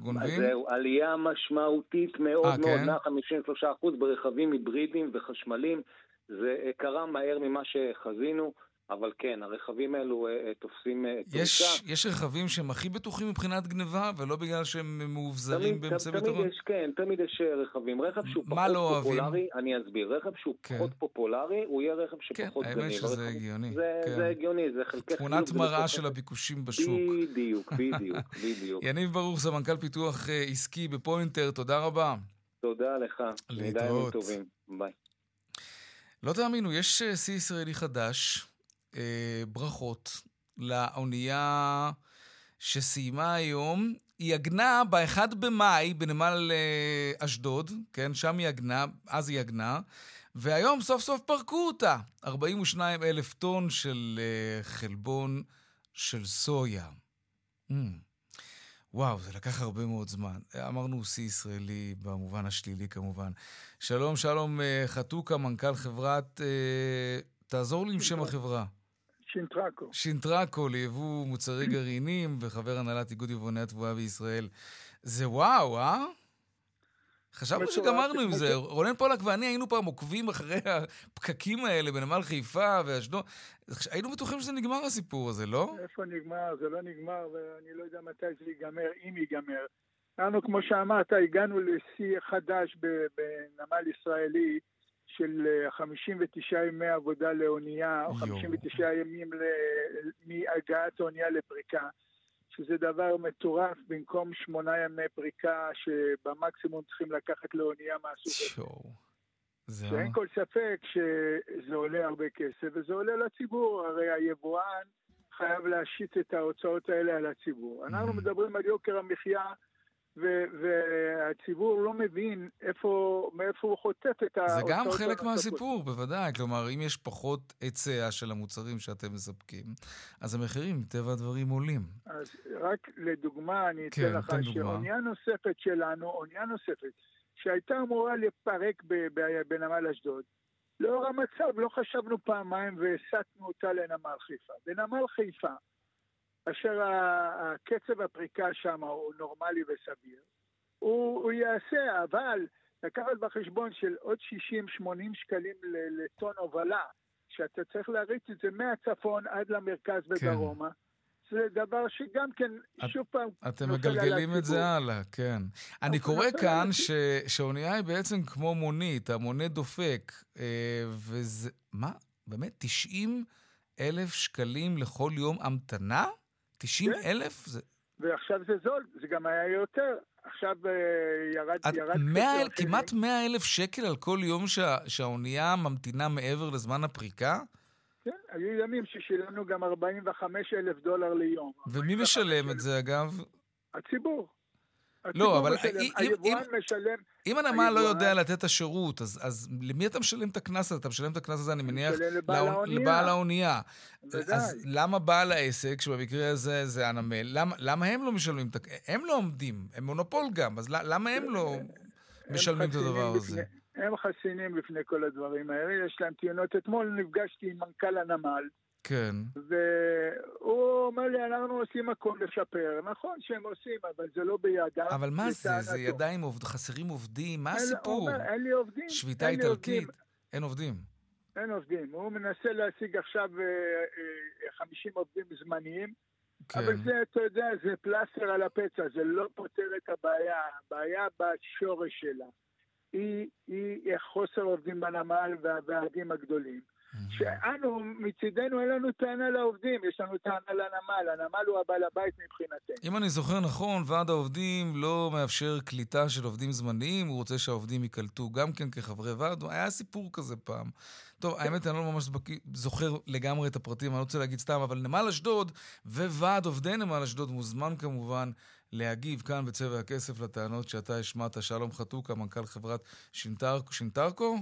גונבים? זהו, עלייה משמעותית מאוד 아, מאוד, כן? 153 אחוז ברכבים היברידיים וחשמליים. זה אה, קרה מהר ממה שחזינו. אבל כן, הרכבים האלו אה, אה, תופסים אה, תאוצה. יש רכבים שהם הכי בטוחים מבחינת גניבה, ולא בגלל שהם מאובזרים באמצעי ביטחון? תמיד יש, כן, תמיד יש רכבים. רכב שהוא פחות לא פופולרי, אוהבים? אני אסביר. רכב שהוא כן. פחות פופולרי, הוא יהיה רכב שפחות כן, גניב. האמת שזה הגיוני. זה, כן. זה הגיוני, זה חלקי תמונת מראה של הביקושים בשוק. בדיוק, בדיוק, בדיוק. יניב ברוך, סמנכ"ל פיתוח עסקי בפוינטר, תודה רבה. תודה לך. להתראות. ביי. לא תאמינו, יש שיא ישראלי חדש. אה, ברכות לאונייה שסיימה היום. היא עגנה ב-1 במאי בנמל אה, אשדוד, כן? שם היא עגנה, אז היא עגנה, והיום סוף סוף פרקו אותה. 42 אלף טון של אה, חלבון של סויה. Mm. וואו, זה לקח הרבה מאוד זמן. אמרנו שיא ישראלי במובן השלילי כמובן. שלום, שלום אה, חתוקה, מנכ"ל חברת... אה, תעזור לי עם שם החברה. שינטרקו. שינטרקו ליבוא מוצרי גרעינים וחבר הנהלת איגוד יבואני התבואה בישראל. זה וואו, אה? חשבנו שגמרנו עם זה. רונן פולק ואני היינו פעם עוקבים אחרי הפקקים האלה בנמל חיפה ואשדוד. היינו בטוחים שזה נגמר הסיפור הזה, לא? איפה נגמר? זה לא נגמר, ואני לא יודע מתי זה ייגמר, אם ייגמר. אנחנו, כמו שאמרת, הגענו לשיא חדש בנמל ישראלי. של 59 אה, ימי עבודה לאונייה, או 59 ימים מהגעת האונייה לפריקה, שזה דבר מטורף, במקום שמונה ימי פריקה שבמקסימום צריכים לקחת לאונייה מהסוג הזה. שאין כל ספק שזה עולה הרבה כסף, וזה עולה לציבור, הרי היבואן חייב להשית את ההוצאות האלה על הציבור. אנחנו מדברים על יוקר המחיה והציבור לא מבין איפה, מאיפה הוא חוטף את ההוצאות. זה גם חלק מהסיפור, בוודאי. כלומר, אם יש פחות היצע של המוצרים שאתם מספקים, אז המחירים, מטבע הדברים, עולים. אז רק לדוגמה, אני אתן כן, לך שאונייה נוספת שלנו, אונייה נוספת, שהייתה אמורה לפרק בנמל אשדוד, לאור המצב לא חשבנו פעמיים והסטנו אותה לנמל חיפה. בנמל חיפה, אשר הקצב הפריקה שם הוא נורמלי וסביר, הוא, הוא יעשה, אבל לקחת בחשבון של עוד 60-80 שקלים לטון הובלה, שאתה צריך להריץ את זה מהצפון עד למרכז כן. ודרומה, זה דבר שגם כן, את, שוב פעם... אתם מגלגלים את זה הלאה, כן. אני קורא כאן ש, שאונייה היא בעצם כמו מונית, המונה דופק, אה, וזה... מה? באמת? 90 אלף שקלים לכל יום המתנה? 90 כן. אלף? זה... ועכשיו זה זול, זה גם היה יותר. עכשיו uh, ירד... ירד 100, כמעט 100 אלף שקל על כל יום שה, שהאונייה ממתינה מעבר לזמן הפריקה? כן, היו ימים ששילמנו גם 45 אלף דולר ליום. ומי משלם את זה, אגב? הציבור. לא, אבל אם, משלם, אם הנמל לא יודע לתת את השירות, אז, אז למי אתה משלם את הקנס הזה? אתה משלם את הקנס הזה, אני מניח, לבעל לא, האונייה. אז למה בעל העסק, שבמקרה הזה זה הנמל, למה, למה הם לא משלמים את... הם לא עומדים, הם מונופול גם, אז למה הם לא... משלמים את הדבר הזה. הם חסינים בפני כל הדברים האלה, יש להם טיעונות. אתמול נפגשתי עם מנכ"ל הנמל. כן. והוא אומר לי, אנחנו עושים הכל לשפר. נכון שהם עושים, אבל זה לא בידם. אבל מה זה? זה ידיים עובד, חסרים עובדים? מה הסיפור? אומר, אין לי עובדים. שביתה איטלקית? אין עובדים. אין עובדים. הוא מנסה להשיג עכשיו 50 עובדים זמניים. כן. אבל זה, אתה יודע, זה פלסטר על הפצע, זה לא פותר את הבעיה. הבעיה בשורש שלה. היא, היא חוסר עובדים בנמל והוועדים הגדולים. שאנו, מצידנו אין לנו טענה לעובדים, יש לנו טענה לנמל, הנמל הוא הבעל הבית מבחינתנו. אם אני זוכר נכון, ועד העובדים לא מאפשר קליטה של עובדים זמניים, הוא רוצה שהעובדים ייקלטו גם כן כחברי ועד, היה סיפור כזה פעם. טוב, האמת, אני לא ממש זוכר לגמרי את הפרטים, אני לא רוצה להגיד סתם, אבל נמל אשדוד וועד עובדי נמל אשדוד מוזמן כמובן להגיב כאן בצבע הכסף לטענות שאתה השמעת, שלום חתוקה, מנכ"ל חברת שינטרקו. שינטרקו?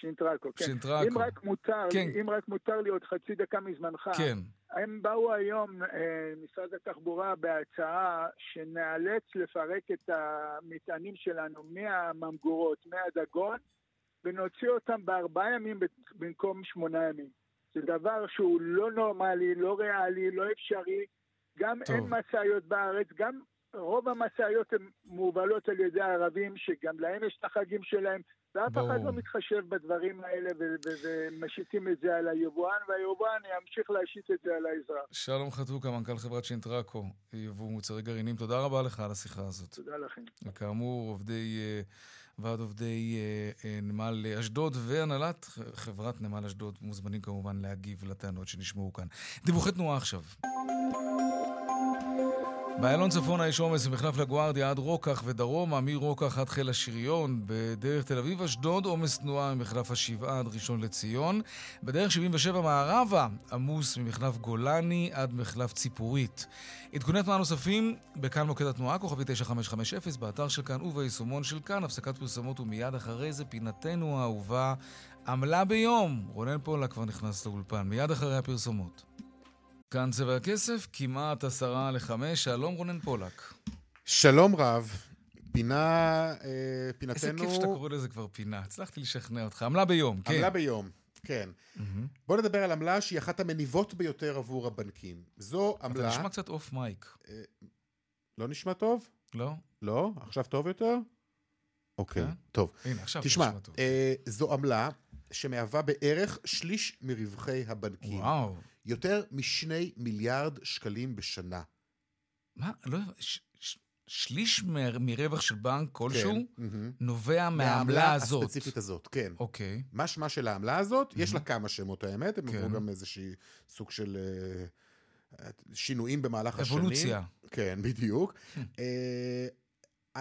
שינטרקו, כן. שינטרקו. אם רק מותר, כן. אם רק מותר לי עוד חצי דקה מזמנך. כן. הם באו היום, אה, משרד התחבורה, בהצעה שנאלץ לפרק את המטענים שלנו מהממגורות, מהדגון, ונוציא אותם בארבעה ימים במקום שמונה ימים. זה דבר שהוא לא נורמלי, לא ריאלי, לא אפשרי. גם טוב. אין משאיות בארץ, גם רוב המשאיות הן מובלות על ידי הערבים, שגם להם יש את החגים שלהם, ואף אחד לא מתחשב בדברים האלה ומשיתים את זה על היבואן, והיבואן ימשיך להשית את זה על האזרח. שלום חתוקה, מנכ"ל חברת שינטרקו, יבוא מוצרי גרעינים, תודה רבה לך על השיחה הזאת. תודה לכם. וכאמור, עובדי, אה, ועד עובדי אה, אה, נמל אשדוד והנהלת חברת נמל אשדוד מוזמנים כמובן להגיב לטענות שנשמעו כאן. דיווחי תנועה עכשיו. באיילון צפונה יש עומס ממחלף לגוארדיה עד רוקח ודרומה, מרוקח עד חיל השריון. בדרך תל אביב-אשדוד עומס תנועה ממחלף השבעה עד ראשון לציון. בדרך 77 מערבה עמוס ממחלף גולני עד מחלף ציפורית. עדכוני תנועה נוספים בכאן מוקד התנועה, כוכבי 9550, באתר של כאן וביישומון של כאן. הפסקת פרסומות ומיד אחרי זה פינתנו האהובה עמלה ביום. רונן פולה כבר נכנס לאולפן, מיד אחרי הפרסומות. כאן צבע הכסף, כמעט עשרה לחמש. שלום רונן פולק. שלום רב. פינה, אה, פינתנו... איזה כיף שאתה קורא לזה כבר פינה. הצלחתי לשכנע אותך. עמלה ביום, כן. עמלה ביום, כן. Mm-hmm. בוא נדבר על עמלה שהיא אחת המניבות ביותר עבור הבנקים. זו עמלה... אתה נשמע קצת אוף מייק. אה, לא נשמע טוב? לא. לא? עכשיו טוב יותר? אוקיי, כן. טוב. הנה, עכשיו תשמע, טוב. אה, זו עמלה שמהווה בערך שליש מרווחי הבנקים. וואו. יותר משני מיליארד שקלים בשנה. מה? לא ש, ש, שליש מ, מרווח של בנק כלשהו כן, נובע מהעמלה הזאת. הספציפית הזאת, כן. אוקיי. מה שמה של העמלה הזאת? יש לה כמה שמות האמת, הם כן. גם איזושהי סוג של uh, שינויים במהלך. השנים. אבולוציה. כן, בדיוק. uh,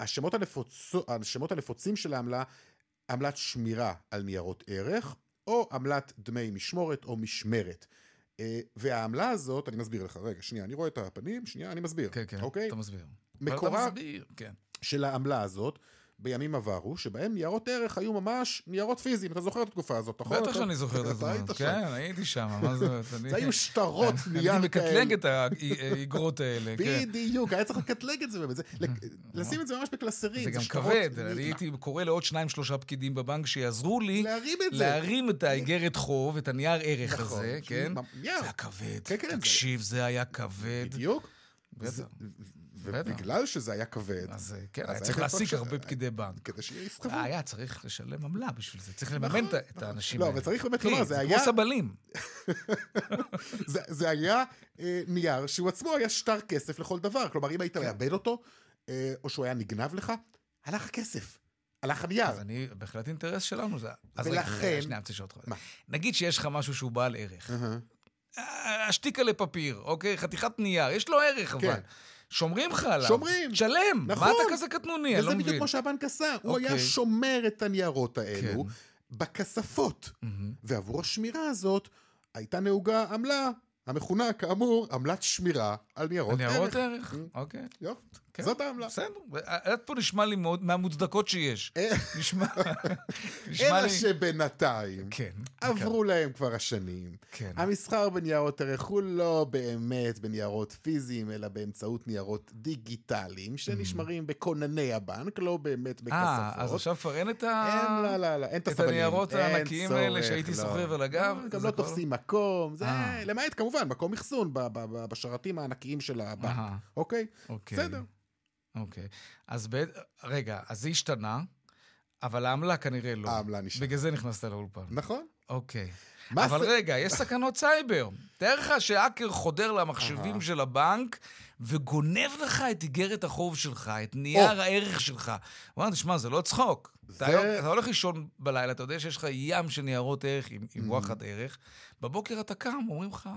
השמות, הנפוצ... השמות הנפוצים של העמלה, עמלת שמירה על ניירות ערך, או עמלת דמי משמורת או משמרת. אה, והעמלה הזאת, אני מסביר לך, רגע, שנייה, אני רואה את הפנים, שנייה, אני מסביר. כן, כן, אוקיי? אתה מסביר. מקורה אתה מסביר, כן. של העמלה הזאת בימים עברו, שבהם ניירות ערך היו ממש ניירות פיזיים. אתה זוכר את התקופה הזאת, נכון? בטח שאני זוכר את הזמן. כן, הייתי שם, מה זה? זה היו שטרות נייר כאלה. אני מקטלג את האגרות האלה. כן. בדיוק, היה צריך לקטלג את זה באמת. לשים את זה ממש בקלסרים. זה גם כבד. אני הייתי קורא לעוד שניים, שלושה פקידים בבנק שיעזרו לי להרים את האגרת חוב, את הנייר ערך נכון, הזה, כן? זה היה כבד. כן, כן, תקשיב, זה היה כבד. בדיוק. ובגלל שזה היה כבד... אז כן, היה צריך להעסיק הרבה פקידי בנק. כדי שיהיה יסחבו. היה צריך לשלם עמלה בשביל זה, צריך לממן נכון, את האנשים לא, האלה. לא, אבל צריך באמת לומר, זה היה... כמו סבלים. זה היה אה, נייר שהוא עצמו היה שטר כסף לכל דבר. כלומר, אם היית כן. מאבד אותו, אה, או שהוא היה נגנב לך, הלך הכסף. הלך הנייר. אז אני, בהחלט אינטרס שלנו זה. ולכן... שנייה, אני רוצה לשאול אותך. נגיד שיש לך משהו שהוא בעל ערך. השתיקה לפפיר, אוקיי? חתיכת נייר, יש לו ערך אבל. שומרים לך עליו. שומרים. שלם. נכון. מה אתה כזה קטנוני? אני לא מבין. וזה בדיוק כמו שהבנק עשה. הוא היה אוקיי. שומר את הניירות האלו כן. בכספות. ועבור השמירה הזאת הייתה נהוגה עמלה המכונה כאמור עמלת שמירה על ניירות ערך. ניירות ערך, אוקיי. יופי. כן, זאת העמלה. בסדר, את פה נשמע לי מאוד מהמוצדקות שיש. אה. נשמע, נשמע אלא לי... שבינתיים, כן, עברו כן. להם כבר השנים. כן. המסחר בניירות ערך הוא לא באמת בניירות פיזיים, אלא באמצעות ניירות דיגיטליים, שנשמרים mm. בכונני הבנק, לא באמת בכספות. אה, אז עכשיו כבר אין את ה... אין, לא, לא, לא, אין את הסבנים. את הניירות הענקיים האלה שהייתי לא. סוחב על הגב. לא, גם לא תופסים מקום, זה אה. למעט כמובן מקום אחסון בשרתים הענקיים של הבנק, אוקיי? אוקיי? בסדר. אוקיי. אז ב... רגע, אז זה השתנה, אבל העמלה כנראה לא. העמלה נשארה. בגלל זה נכנסת לאולפן. נכון. אוקיי. אבל זה... רגע, יש סכנות סייבר. תאר לך שהאקר חודר למחשבים של הבנק וגונב לך את איגרת החוב שלך, את נייר הערך שלך. הוא אומר, תשמע, זה לא צחוק. זה... אתה, אתה הולך לישון בלילה, אתה יודע שיש לך ים של ניירות ערך עם, עם וואחד ערך, בבוקר אתה קם, אומרים לך,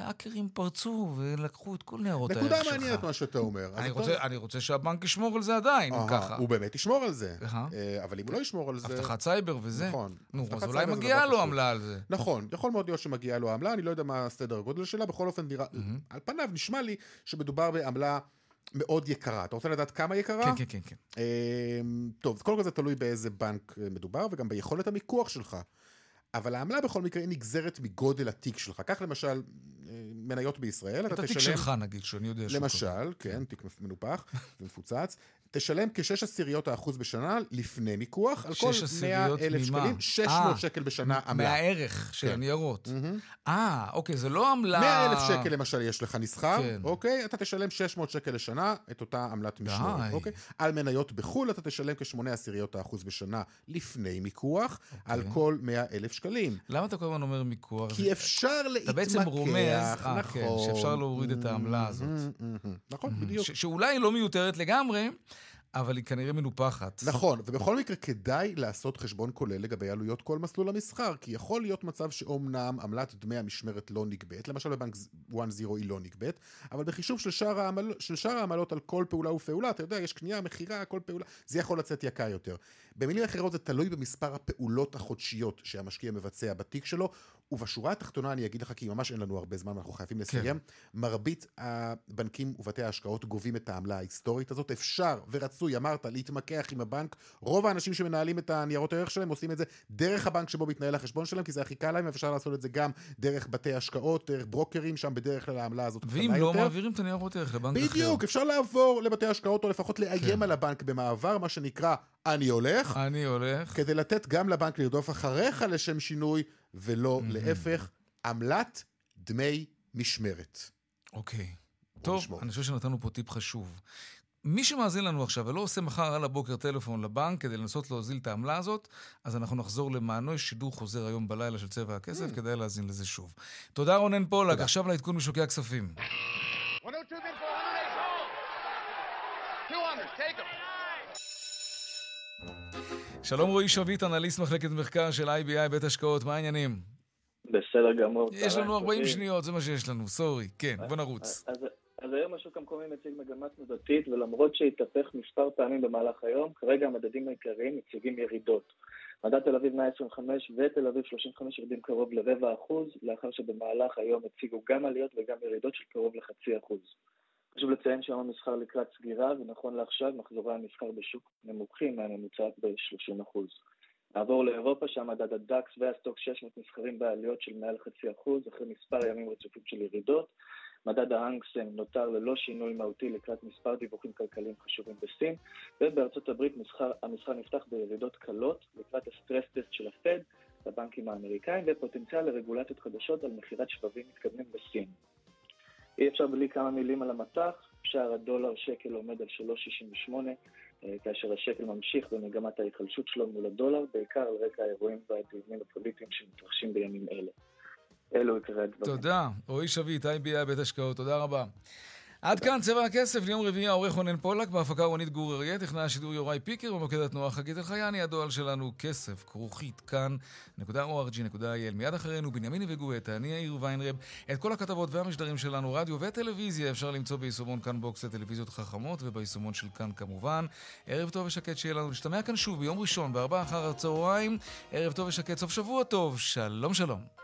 האקרים פרצו ולקחו את כל ניירות הערך שלך. נקודה מעניינת מה שאתה אומר. אני רוצה, אני רוצה שהבנק ישמור על זה עדיין, אם ככה. הוא באמת ישמור על זה. אה, אבל אם הוא לא ישמור על זה... אבטחת סייבר וזה. נכון. נו, אז אולי מגיעה לו עמלה על זה. נכון, יכול מאוד להיות שמגיעה לו עמלה, אני לא יודע מה הסדר הגודל שלה, בכל אופן, על פניו נשמע לי שמדובר בעמלה... מאוד יקרה. אתה רוצה לדעת כמה יקרה? כן, כן, כן. כן. אמ, טוב, קודם כל זה תלוי באיזה בנק מדובר, וגם ביכולת המיקוח שלך. אבל העמלה בכל מקרה נגזרת מגודל התיק שלך. קח למשל מניות בישראל, אתה תשלם... את התיק שלך נגיד, שאני יודע שהוא למשל, כן, תיק מנופח ומפוצץ. תשלם כ-6 עשיריות האחוז בשנה לפני מיקוח, על כל 100 אלף שקלים, 600 아, שקל בשנה עמלה. מהערך של כן. הניירות. אה, mm-hmm. אוקיי, זה לא עמלה... 100 אלף שקל למשל יש לך נסחר, כן. אוקיי? אתה תשלם 600 שקל לשנה את אותה עמלת משמורת, אוקיי? על מניות בחו"ל אתה תשלם כ-8 עשיריות האחוז בשנה לפני מיקוח, אוקיי. על כל 100 אלף שקלים. למה אתה כל הזמן אומר מיקוח? כי אפשר להתמקח, אתה בעצם רומז, אה, נכון. כן, שאפשר להוריד את העמלה הזאת. נכון, בדיוק. שאולי לא מיותרת לגמרי. אבל היא כנראה מנופחת. נכון, ובכל מקרה כדאי לעשות חשבון כולל לגבי עלויות כל מסלול המסחר, כי יכול להיות מצב שאומנם עמלת דמי המשמרת לא נגבית, למשל בבנק 1-0 היא לא נגבית, אבל בחישוב של שאר, העמל, של שאר העמלות על כל פעולה ופעולה, אתה יודע, יש קנייה, מכירה, כל פעולה, זה יכול לצאת יקר יותר. במילים אחרות זה תלוי במספר הפעולות החודשיות שהמשקיע מבצע בתיק שלו, ובשורה התחתונה אני אגיד לך, כי ממש אין לנו הרבה זמן, אנחנו חייבים לסיים, כן. מרבית הבנקים ובתי ההשקעות גובים את העמלה ההיסטורית הזאת. אפשר ורצוי, אמרת, להתמקח עם הבנק. רוב האנשים שמנהלים את הניירות הערך שלהם עושים את זה דרך הבנק שבו מתנהל החשבון שלהם, כי זה הכי קל להם, אפשר לעשות את זה גם דרך בתי השקעות, דרך ברוקרים, שם בדרך כלל העמלה הזאת קטנה יותר. ואם לא מעבירים את הניירות ערך לבנק בדיוק, אחר. בדיוק, אפשר לעבור לבתי השקעות, או לפחות לאיים כן. על הבנק במעבר, מה שנקרא, אני הולך. אני הולך. כדי לתת גם לבנק לרדוף אחריך לשם שינוי, ולא mm-hmm. להפך, עמלת דמי משמרת. אוקיי. טוב, לשמור. אני חושב שנתנו פה טיפ חשוב. מי שמאזין לנו עכשיו ולא עושה מחר על הבוקר טלפון לבנק כדי לנסות להוזיל את העמלה הזאת, אז אנחנו נחזור למענו. יש שידור חוזר היום בלילה של צבע הכסף, mm. כדאי להאזין לזה שוב. תודה רונן פולק, עכשיו לעדכון משוקי הכספים. 102, שלום רועי שביט, אנליסט מחלקת מחקר של IBI בית השקעות, מה העניינים? בסדר גמור. יש לנו 40 שניות, זה מה שיש לנו, סורי. כן, בוא נרוץ. אז, אז היום השוק המקומי מציג מגמה תנודתית, ולמרות שהתהפך מספר פעמים במהלך היום, כרגע המדדים העיקריים מציגים ירידות. מדד תל אביב 125 ותל אביב 35 יורדים קרוב לרבע אחוז, לאחר שבמהלך היום הציגו גם עליות וגם ירידות של קרוב לחצי אחוז. חשוב לציין שהיום המסחר לקראת סגירה, ונכון לעכשיו מחזורי המסחר בשוק נמוכים מהממוצע ב-30%. נעבור לאירופה, שם מדד הדקס והסטוק 600 נסחרים בעליות של מעל חצי אחוז, אחרי מספר ימים רצופים של ירידות. מדד האנגסן נותר ללא שינוי מהותי לקראת מספר דיווחים כלכליים חשובים בסין, ובארצות הברית מסחר, המסחר נפתח בירידות קלות לקראת הסטרס טסט של הפד לבנקים האמריקאים ופוטנציאל לרגולציות חדשות על מכירת שבבים מתקדמים בסין. אי אפשר בלי כמה מילים על המטח, שער הדולר שקל עומד על 3.68, אה, כאשר השקל ממשיך במגמת ההיחלשות שלו מול הדולר, בעיקר על רקע האירועים והדיונים הפוליטיים שמתרחשים בימים אלה. אלו עיקרי הדברים. תודה. רועי שביט, IBI בית השקעות, תודה רבה. עד כאן צבע הכסף ליום רביעי העורך רונן פולק, בהפקה רונית גור אריה, טכנאי השידור יוראי פיקר, במוקד התנועה חגית אלחייני, הדואל שלנו כסף, כרוכית, כאן.org.il. מיד אחרינו בנימיני וגואטה, אני יאיר ויינרב. את כל הכתבות והמשדרים שלנו, רדיו וטלוויזיה, אפשר למצוא ביישומון כאן בוקס לטלוויזיות חכמות, וביישומון של כאן כמובן. ערב טוב ושקט שיהיה לנו. נשתמע כאן שוב ביום ראשון, בארבעה אחר הצהריים. ערב טוב ושקט, סוף שבוע טוב, שלום שלום.